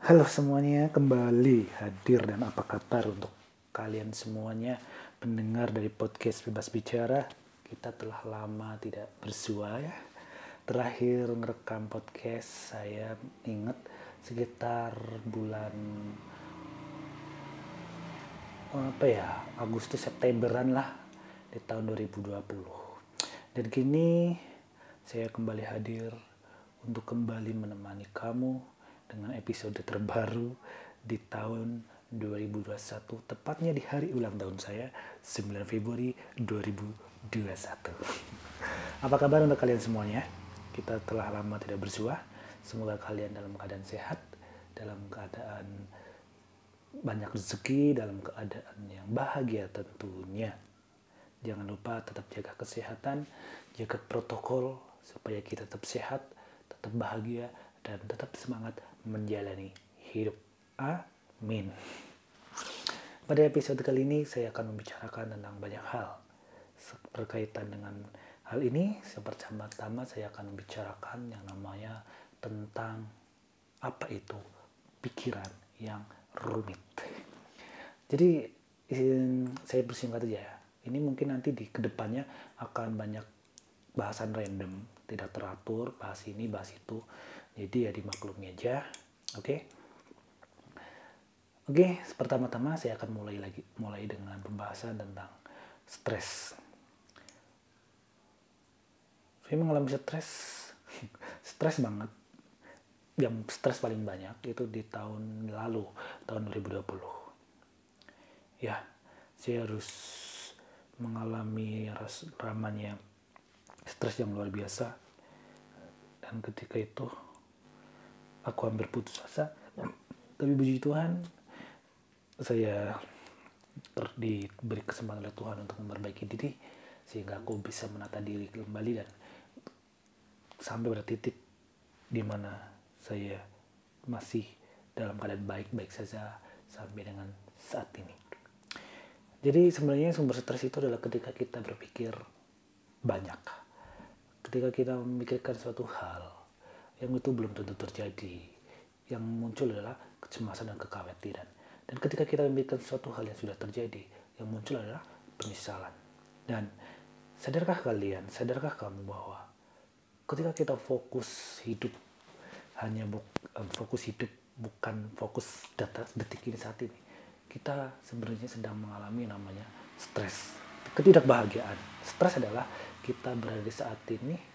Halo semuanya, kembali hadir dan apa kabar untuk kalian semuanya pendengar dari podcast Bebas Bicara. Kita telah lama tidak bersua ya. Terakhir merekam podcast saya ingat sekitar bulan apa ya Agustus Septemberan lah di tahun 2020. Dan kini saya kembali hadir untuk kembali menemani kamu dengan episode terbaru di tahun 2021 tepatnya di hari ulang tahun saya 9 Februari 2021 apa kabar untuk kalian semuanya? Kita telah lama tidak bersua. Semoga kalian dalam keadaan sehat dalam keadaan banyak rezeki dalam keadaan yang bahagia tentunya. Jangan lupa tetap jaga kesehatan jaga protokol supaya kita tetap sehat tetap bahagia dan tetap semangat menjalani hidup. Amin. Pada episode kali ini saya akan membicarakan tentang banyak hal berkaitan dengan hal ini. Pertama-tama saya akan membicarakan yang namanya tentang apa itu pikiran yang rumit. Jadi saya bersingkat aja ya. Ini mungkin nanti di ke depannya akan banyak bahasan random, tidak teratur, bahas ini, bahas itu jadi ya dimaklumi aja. Oke. Okay? Oke, okay, pertama-tama saya akan mulai lagi mulai dengan pembahasan tentang stres. Saya mengalami stres, stres banget. Yang stres paling banyak itu di tahun lalu, tahun 2020. Ya, saya harus mengalami ramanya stres yang luar biasa. Dan ketika itu aku hampir putus asa tapi puji Tuhan saya diberi kesempatan oleh Tuhan untuk memperbaiki diri sehingga aku bisa menata diri kembali dan sampai pada titik di mana saya masih dalam keadaan baik-baik saja sampai dengan saat ini. Jadi sebenarnya sumber stres itu adalah ketika kita berpikir banyak. Ketika kita memikirkan suatu hal yang itu belum tentu terjadi. Yang muncul adalah kecemasan dan kekhawatiran. Dan ketika kita memikirkan suatu hal yang sudah terjadi, yang muncul adalah penyesalan. Dan sadarkah kalian, sadarkah kamu bahwa ketika kita fokus hidup hanya buk, fokus hidup bukan fokus data detik ini saat ini, kita sebenarnya sedang mengalami namanya stres, ketidakbahagiaan. Stres adalah kita berada di saat ini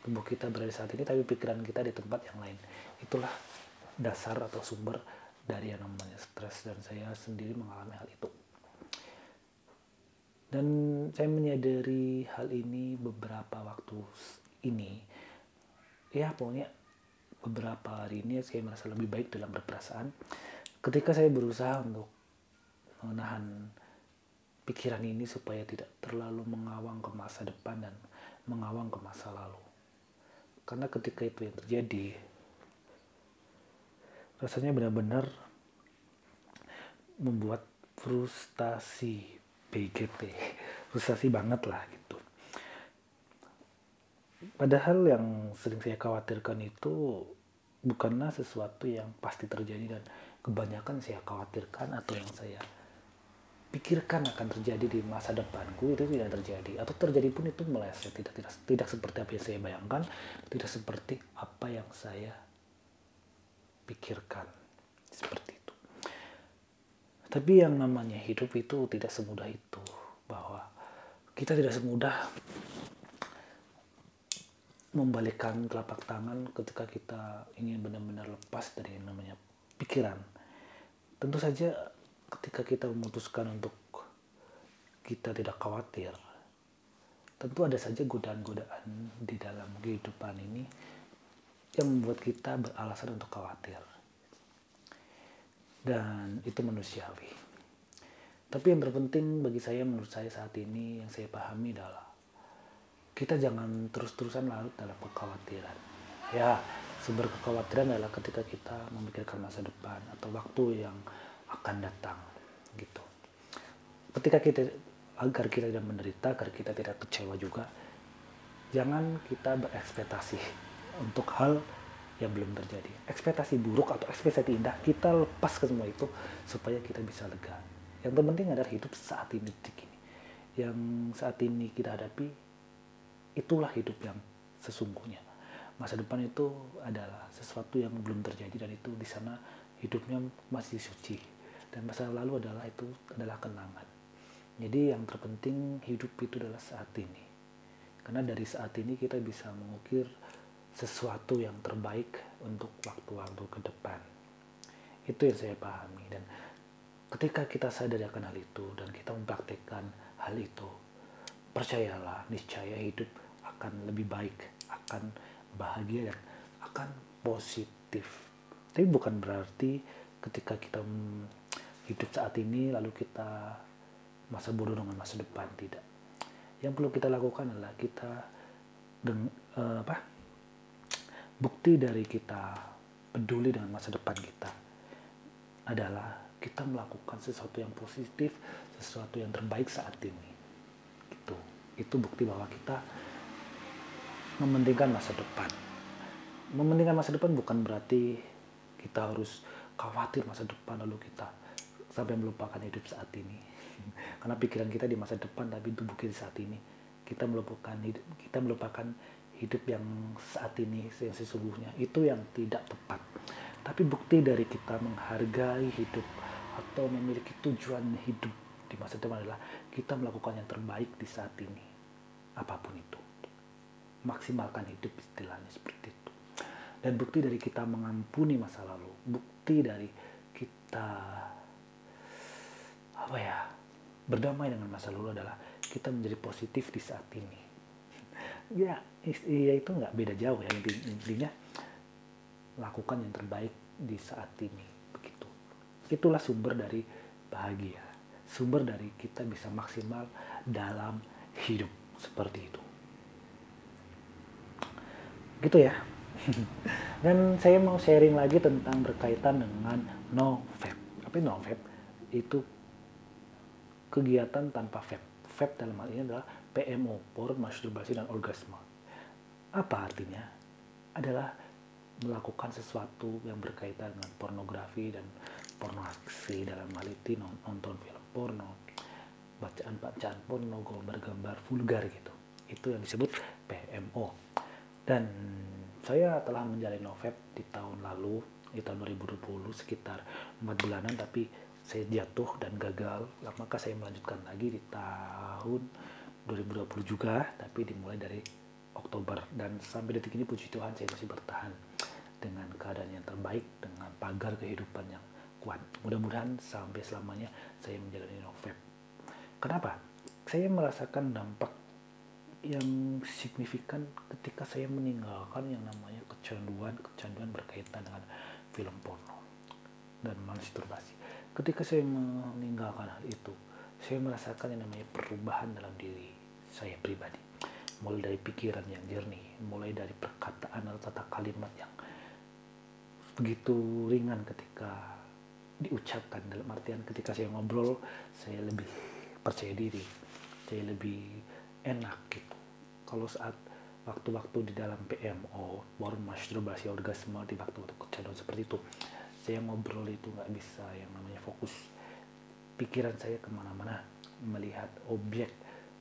tubuh kita berada saat ini tapi pikiran kita di tempat yang lain. Itulah dasar atau sumber dari yang namanya stres dan saya sendiri mengalami hal itu. Dan saya menyadari hal ini beberapa waktu ini. Ya pokoknya beberapa hari ini saya merasa lebih baik dalam berperasaan. Ketika saya berusaha untuk menahan pikiran ini supaya tidak terlalu mengawang ke masa depan dan mengawang ke masa lalu karena ketika itu yang terjadi, rasanya benar-benar membuat frustasi BGT. Frustasi banget lah gitu. Padahal yang sering saya khawatirkan itu bukanlah sesuatu yang pasti terjadi dan kebanyakan saya khawatirkan atau yang saya pikirkan akan terjadi di masa depanku itu tidak terjadi. Atau terjadi pun itu meleset. Tidak tidak tidak seperti apa yang saya bayangkan tidak seperti apa yang saya pikirkan. Seperti itu. Tapi yang namanya hidup itu tidak semudah itu bahwa kita tidak semudah membalikkan telapak tangan ketika kita ingin benar-benar lepas dari yang namanya pikiran. Tentu saja ketika kita memutuskan untuk kita tidak khawatir, tentu ada saja godaan-godaan di dalam kehidupan ini yang membuat kita beralasan untuk khawatir. Dan itu manusiawi. Tapi yang terpenting bagi saya menurut saya saat ini yang saya pahami adalah kita jangan terus-terusan larut dalam kekhawatiran. Ya, sumber kekhawatiran adalah ketika kita memikirkan masa depan atau waktu yang akan datang gitu ketika kita agar kita tidak menderita agar kita tidak kecewa juga jangan kita berekspektasi untuk hal yang belum terjadi. Ekspektasi buruk atau ekspektasi indah kita lepas ke semua itu supaya kita bisa lega. Yang terpenting adalah hidup saat ini detik ini. Yang saat ini kita hadapi itulah hidup yang sesungguhnya. Masa depan itu adalah sesuatu yang belum terjadi dan itu di sana hidupnya masih suci dan masa lalu adalah itu adalah kenangan. Jadi yang terpenting hidup itu adalah saat ini. Karena dari saat ini kita bisa mengukir sesuatu yang terbaik untuk waktu-waktu ke depan. Itu yang saya pahami dan ketika kita sadar akan hal itu dan kita mempraktekkan hal itu, percayalah niscaya hidup akan lebih baik, akan bahagia dan akan positif. Tapi bukan berarti ketika kita hidup saat ini lalu kita masa bodoh dengan masa depan tidak. Yang perlu kita lakukan adalah kita deng, uh, apa? Bukti dari kita peduli dengan masa depan kita adalah kita melakukan sesuatu yang positif, sesuatu yang terbaik saat ini. Itu, itu bukti bahwa kita mementingkan masa depan. Mementingkan masa depan bukan berarti kita harus khawatir masa depan lalu kita sampai melupakan hidup saat ini. Karena pikiran kita di masa depan tapi tubuh kita saat ini. Kita melupakan hidup, kita melupakan hidup yang saat ini yang sesungguhnya itu yang tidak tepat. Tapi bukti dari kita menghargai hidup atau memiliki tujuan hidup di masa depan adalah kita melakukan yang terbaik di saat ini. Apa pun itu maksimalkan hidup istilahnya seperti itu dan bukti dari kita mengampuni masa lalu bukti dari kita. Apa ya? Berdamai dengan masa lalu adalah kita menjadi positif di saat ini. Ya ya itu nggak beda jauh ya. Intinya lakukan yang terbaik di saat ini. Begitu. Itulah sumber dari bahagia. Sumber dari kita bisa maksimal dalam hidup. Seperti itu. Gitu ya dan saya mau sharing lagi tentang berkaitan dengan no vape tapi no vape itu kegiatan tanpa vape. Vape dalam hal ini adalah PMO por masturbasi dan orgasme. Apa artinya? Adalah melakukan sesuatu yang berkaitan dengan pornografi dan pornografi dalam hal itu nonton film porno bacaan-bacaan porno gambar-gambar vulgar gitu. Itu yang disebut PMO dan saya telah menjalani Novep di tahun lalu, di tahun 2020 sekitar 4 bulanan, tapi saya jatuh dan gagal. Maka saya melanjutkan lagi di tahun 2020 juga, tapi dimulai dari Oktober. Dan sampai detik ini puji Tuhan saya masih bertahan dengan keadaan yang terbaik, dengan pagar kehidupan yang kuat. Mudah-mudahan sampai selamanya saya menjalani Novep. Kenapa? Saya merasakan dampak yang signifikan ketika saya meninggalkan yang namanya kecanduan kecanduan berkaitan dengan film porno dan masturbasi. Ketika saya meninggalkan hal itu, saya merasakan yang namanya perubahan dalam diri saya pribadi. Mulai dari pikiran yang jernih, mulai dari perkataan atau tata kalimat yang begitu ringan ketika diucapkan dalam artian ketika saya ngobrol saya lebih percaya diri saya lebih enak gitu. Kalau saat waktu-waktu di dalam PMO baru masturbasi orgasme di waktu-waktu kecanduan seperti itu saya ngobrol itu nggak bisa yang namanya fokus pikiran saya ke mana-mana melihat objek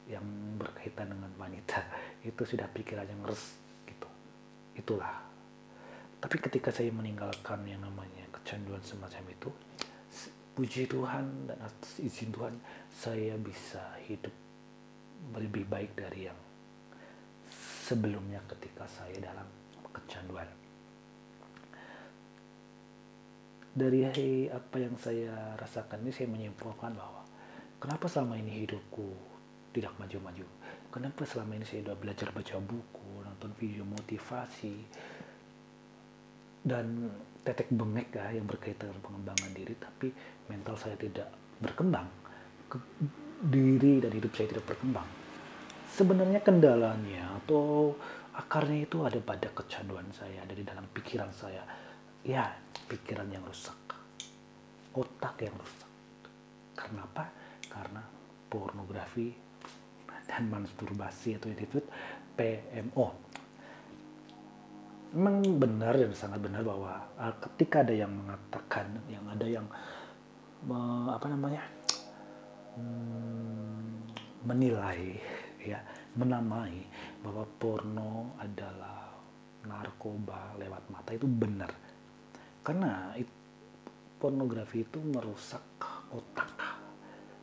yang berkaitan dengan wanita. Itu sudah pikiran yang res gitu. Itulah. Tapi ketika saya meninggalkan yang namanya kecanduan semacam itu puji Tuhan dan atas izin Tuhan saya bisa hidup lebih baik dari yang sebelumnya ketika saya dalam kecanduan. Dari apa yang saya rasakan ini saya menyimpulkan bahwa kenapa selama ini hidupku tidak maju-maju. Kenapa selama ini saya sudah belajar baca buku, nonton video motivasi, dan tetek bengek ya yang berkaitan dengan pengembangan diri, tapi mental saya tidak berkembang. Diri dan hidup saya tidak berkembang sebenarnya kendalanya atau akarnya itu ada pada kecanduan saya, ada di dalam pikiran saya. Ya, pikiran yang rusak. Otak yang rusak. Karena apa? Karena pornografi dan masturbasi atau yang disebut PMO. memang benar dan sangat benar bahwa uh, ketika ada yang mengatakan yang ada yang apa namanya hmm, menilai ya menamai bahwa porno adalah narkoba lewat mata itu benar. Karena it, pornografi itu merusak otak.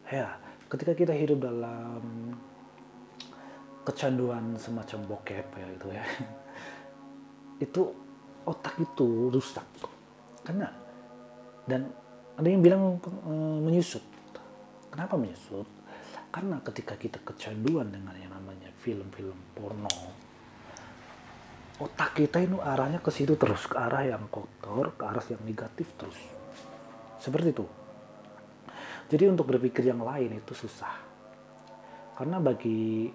Ya ketika kita hidup dalam kecanduan semacam bokep ya itu ya itu otak itu rusak. Karena dan ada yang bilang e, menyusut kenapa menyusut? Karena ketika kita kecanduan dengan yang namanya film-film porno otak kita itu arahnya ke situ terus ke arah yang kotor ke arah yang negatif terus. Seperti itu. Jadi untuk berpikir yang lain itu susah. Karena bagi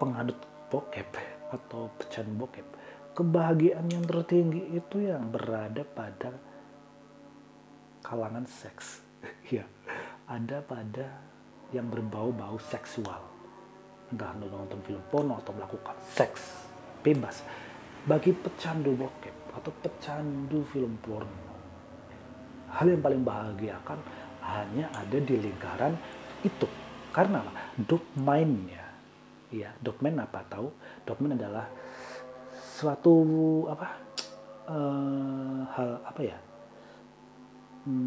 pengadut bokep atau pecahan bokep kebahagiaan yang tertinggi itu yang berada pada kalangan seks. Ya ada pada yang berbau-bau seksual. Entah nonton film porno atau melakukan seks bebas. Bagi pecandu bokep atau pecandu film porno hal yang paling bahagiakan hanya ada di lingkaran itu. Karena dopamine-nya. Ya dopamine apa tahu? Dopamine adalah suatu apa? Uh, hal apa ya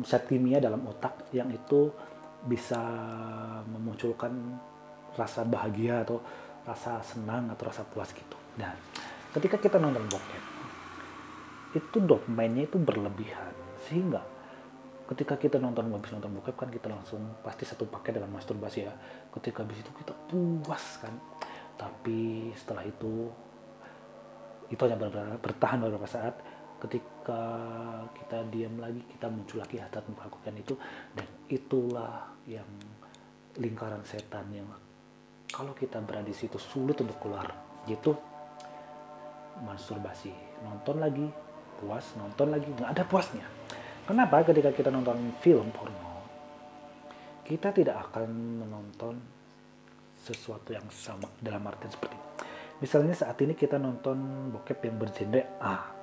zat kimia dalam otak yang itu bisa memunculkan rasa bahagia atau rasa senang atau rasa puas gitu. Nah, ketika kita nonton bokep, itu dopamine itu berlebihan sehingga ketika kita nonton habis nonton bokep kan kita langsung pasti satu paket dengan masturbasi ya. Ketika habis itu kita puas kan. Tapi setelah itu itu hanya bertahan beberapa saat ketika kita diam lagi kita muncul lagi hasrat melakukan itu dan itulah yang lingkaran setan yang kalau kita berada di situ sulit untuk keluar gitu masturbasi. Nonton lagi puas nonton lagi nggak ada puasnya. Kenapa? Ketika kita nonton film porno kita tidak akan menonton sesuatu yang sama dalam artian seperti Misalnya saat ini kita nonton bokep yang bergenre A,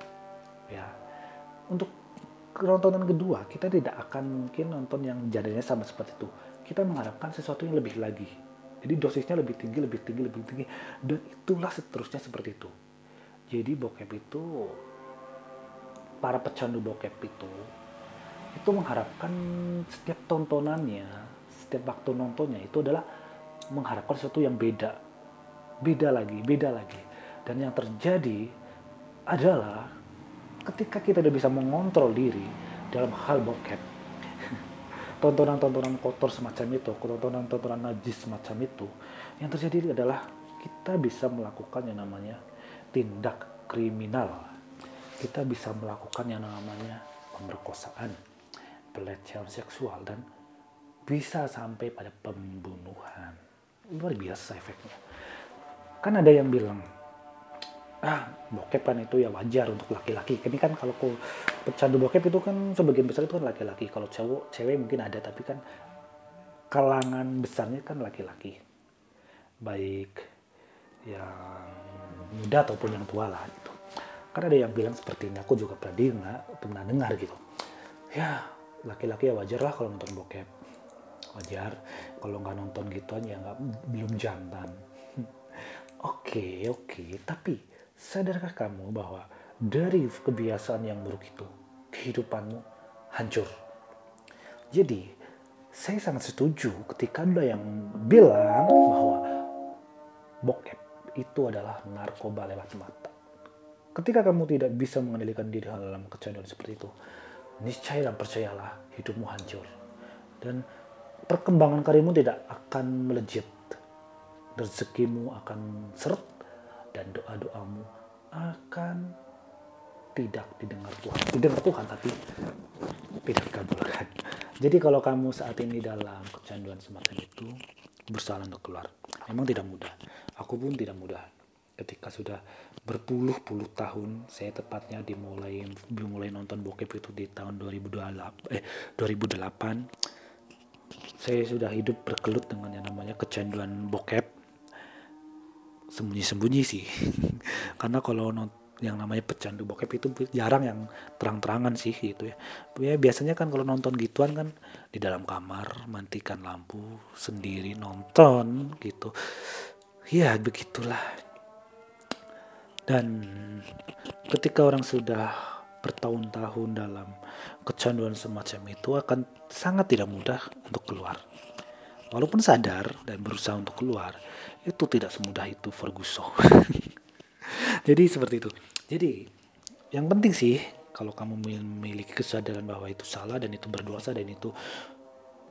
ya. Untuk nontonan kedua kita tidak akan mungkin nonton yang genrenya sama seperti itu. Kita mengharapkan sesuatu yang lebih lagi. Jadi dosisnya lebih tinggi, lebih tinggi, lebih tinggi, dan itulah seterusnya seperti itu. Jadi bokep itu para pecandu bokep itu itu mengharapkan setiap tontonannya, setiap waktu nontonnya itu adalah mengharapkan sesuatu yang beda beda lagi, beda lagi. Dan yang terjadi adalah ketika kita tidak bisa mengontrol diri dalam hal bokep, tontonan-tontonan kotor semacam itu, tontonan-tontonan najis semacam itu, yang terjadi adalah kita bisa melakukan yang namanya tindak kriminal. Kita bisa melakukan yang namanya pemerkosaan, pelecehan seksual, dan bisa sampai pada pembunuhan. Luar biasa efeknya kan ada yang bilang ah bokep kan itu ya wajar untuk laki-laki. Ini kan kalau aku pecandu bokep itu kan sebagian besar itu kan laki-laki. Kalau cowok cewek mungkin ada tapi kan kalangan besarnya kan laki-laki. Baik yang muda ataupun yang tua lah gitu. Kan ada yang bilang seperti ini aku juga pernah dengar pernah dengar gitu. Ya laki-laki ya wajar lah kalau nonton bokep. Wajar. Kalau nggak nonton gitu aja nggak belum jantan. Oke, oke, tapi sadarkah kamu bahwa dari kebiasaan yang buruk itu, kehidupanmu hancur? Jadi, saya sangat setuju ketika ada yang bilang bahwa bokep itu adalah narkoba lewat mata. Ketika kamu tidak bisa mengendalikan diri dalam kecanduan seperti itu, niscaya dan percayalah hidupmu hancur. Dan perkembangan karirmu tidak akan melejit rezekimu akan seret dan doa-doamu akan tidak didengar Tuhan. Didengar Tuhan tapi tidak dikabulkan. Jadi kalau kamu saat ini dalam kecanduan semacam itu berusaha untuk keluar. Memang tidak mudah. Aku pun tidak mudah. Ketika sudah berpuluh-puluh tahun, saya tepatnya dimulai dimulai nonton bokep itu di tahun 2028 eh 2008 saya sudah hidup berkelut dengan yang namanya kecanduan bokep sembunyi-sembunyi sih. Karena kalau yang namanya pecandu bokep itu jarang yang terang-terangan sih gitu ya. ya biasanya kan kalau nonton gituan kan di dalam kamar matikan lampu sendiri nonton gitu. Ya begitulah. Dan ketika orang sudah bertahun-tahun dalam kecanduan semacam itu akan sangat tidak mudah untuk keluar walaupun sadar dan berusaha untuk keluar itu tidak semudah itu Ferguson. Jadi seperti itu. Jadi yang penting sih kalau kamu memiliki kesadaran bahwa itu salah dan itu berdosa dan itu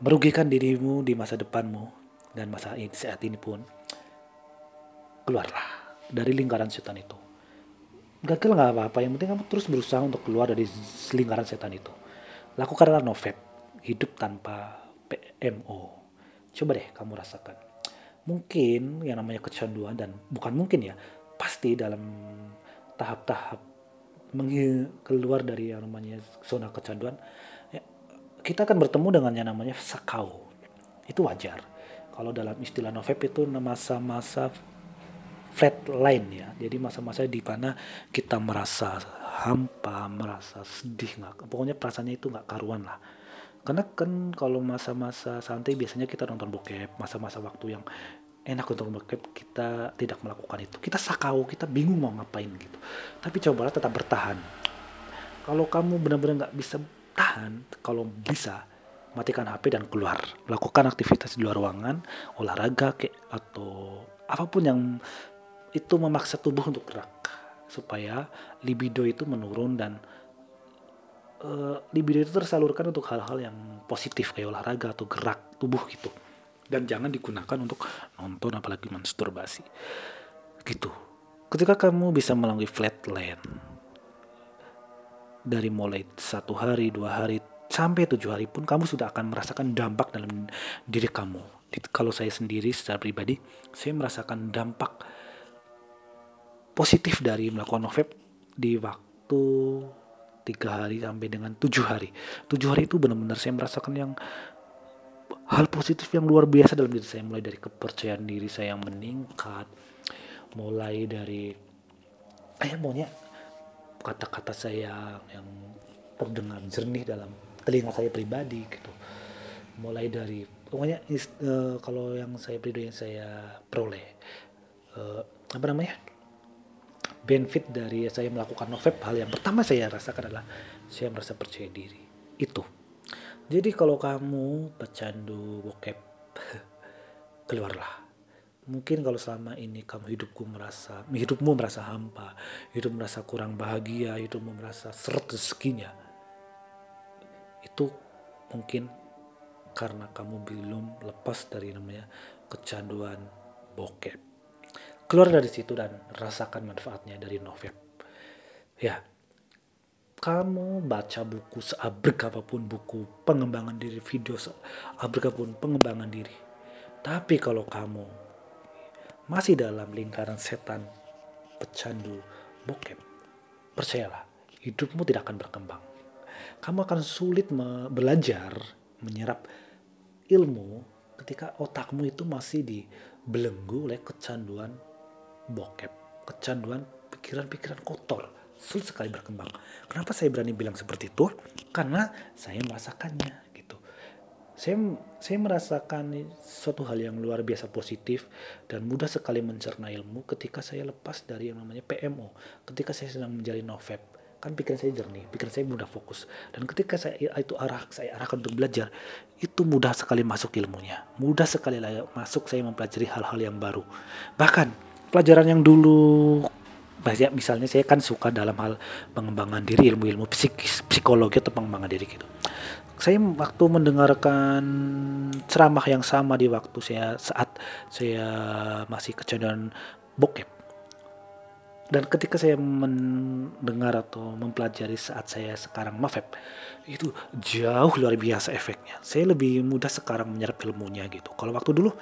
merugikan dirimu di masa depanmu dan masa ini, saat ini pun keluarlah dari lingkaran setan itu. Gagal nggak apa-apa yang penting kamu terus berusaha untuk keluar dari lingkaran setan itu. Lakukanlah novet hidup tanpa PMO coba deh kamu rasakan. Mungkin yang namanya kecanduan dan bukan mungkin ya pasti dalam tahap-tahap keluar dari yang namanya zona kecanduan ya, kita akan bertemu dengan yang namanya sakau. Itu wajar. Kalau dalam istilah novep itu masa-masa flat line ya. Jadi masa-masa di mana kita merasa hampa merasa sedih nggak pokoknya perasaannya itu nggak karuan lah karena kan kalau masa-masa santai biasanya kita nonton bokep masa-masa waktu yang enak untuk bokep kita tidak melakukan itu. Kita sakau kita bingung mau ngapain gitu. Tapi cobalah tetap bertahan. Kalau kamu benar-benar nggak bisa tahan kalau bisa matikan HP dan keluar. Lakukan aktivitas di luar ruangan olahraga kayak atau apa pun yang itu memaksa tubuh untuk gerak. Supaya libido itu menurun dan libido itu tersalurkan untuk hal-hal yang positif kayak olahraga atau gerak tubuh gitu. Dan jangan digunakan untuk nonton apalagi masturbasi. Gitu. Ketika kamu bisa melalui flatland dari mulai satu hari dua hari sampai tujuh hari pun kamu sudah akan merasakan dampak dalam diri kamu. Kalau saya sendiri secara pribadi saya merasakan dampak positif dari melakukan novep di waktu tiga hari sampai dengan tujuh hari. Tujuh hari itu benar-benar saya merasakan yang hal positif yang luar biasa dalam diri saya. Mulai dari kepercayaan diri saya yang meningkat, mulai dari eh maunya kata-kata saya yang terdengar jernih dalam telinga saya pribadi gitu. Mulai dari pokoknya uh, kalau yang saya pribadi yang saya peroleh uh, apa namanya benefit dari saya melakukan novep hal yang pertama saya rasakan adalah saya merasa percaya diri. Itu. Jadi kalau kamu pecandu bokep keluarlah. Mungkin kalau selama ini kamu hidupku merasa hidupmu merasa hampa hidup merasa kurang bahagia hidupmu merasa seret rezekinya itu mungkin karena kamu belum lepas dari namanya kecanduan bokep keluar dari situ dan rasakan manfaatnya dari novel. Ya, kamu baca buku seabrek apa pun buku pengembangan diri, video seabrek apa pun pengembangan diri. Tapi kalau kamu masih dalam lingkaran setan, pecandu, bokep, percayalah, hidupmu tidak akan berkembang. Kamu akan sulit belajar menyerap ilmu ketika otakmu itu masih dibelenggu oleh kecanduan bokep, kecanduan, pikiran-pikiran kotor, sulit sekali berkembang. Kenapa saya berani bilang seperti itu? Karena saya merasakannya gitu. Saya saya merasakan suatu hal yang luar biasa positif dan mudah sekali mencerna ilmu ketika saya lepas dari yang namanya PMO, ketika saya sedang menjalin novep kan pikiran saya jernih, pikiran saya mudah fokus. Dan ketika saya itu arah saya arahkan untuk belajar, itu mudah sekali masuk ilmunya, mudah sekali masuk saya mempelajari hal-hal yang baru. Bahkan pelajaran yang dulu banyak misalnya saya kan suka dalam hal pengembangan diri ilmu-ilmu psikis psikologi atau pengembangan diri gitu. Saya waktu mendengarkan ceramah yang sama di waktu saya saat saya masih kecanduan bokep. Dan ketika saya mendengar atau mempelajari saat saya sekarang mafep itu jauh luar biasa efeknya. Saya lebih mudah sekarang menyerap ilmunya gitu. Kalau waktu dulu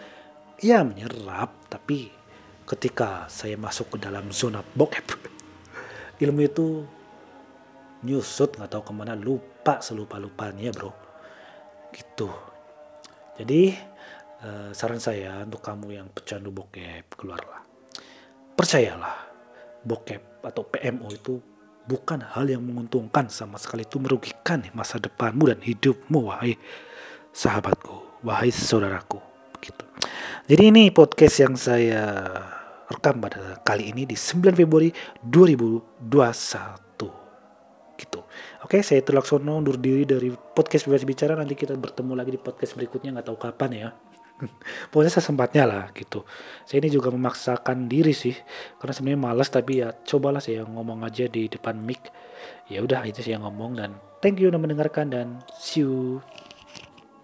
ya menyerap tapi ketika saya masuk ke dalam zona bokep. Ilmu itu nyusut nggak tahu ke mana lupa selupa lupanya bro. Gitu. Jadi eh, saran saya untuk kamu yang pecandu bokep keluarlah. Percayalah bokep atau PMO itu bukan hal yang menguntungkan sama sekali. Itu merugikan masa depanmu dan hidupmu wahai sahabatku wahai saudaraku. Begitu jadi ini podcast yang saya rekam pada kali ini di 9 Februari 2021 gitu. Oke saya Telaksono undur diri dari podcast bebas bicara. Nanti kita bertemu lagi di podcast berikutnya nggak tahu kapan ya. Pokoknya sesempatnya lah gitu. Saya ini juga memaksakan diri sih karena sebenarnya malas tapi ya cobalah saya ngomong aja di depan mic. Ya udah itu yang ngomong dan thank you udah mendengarkan dan see you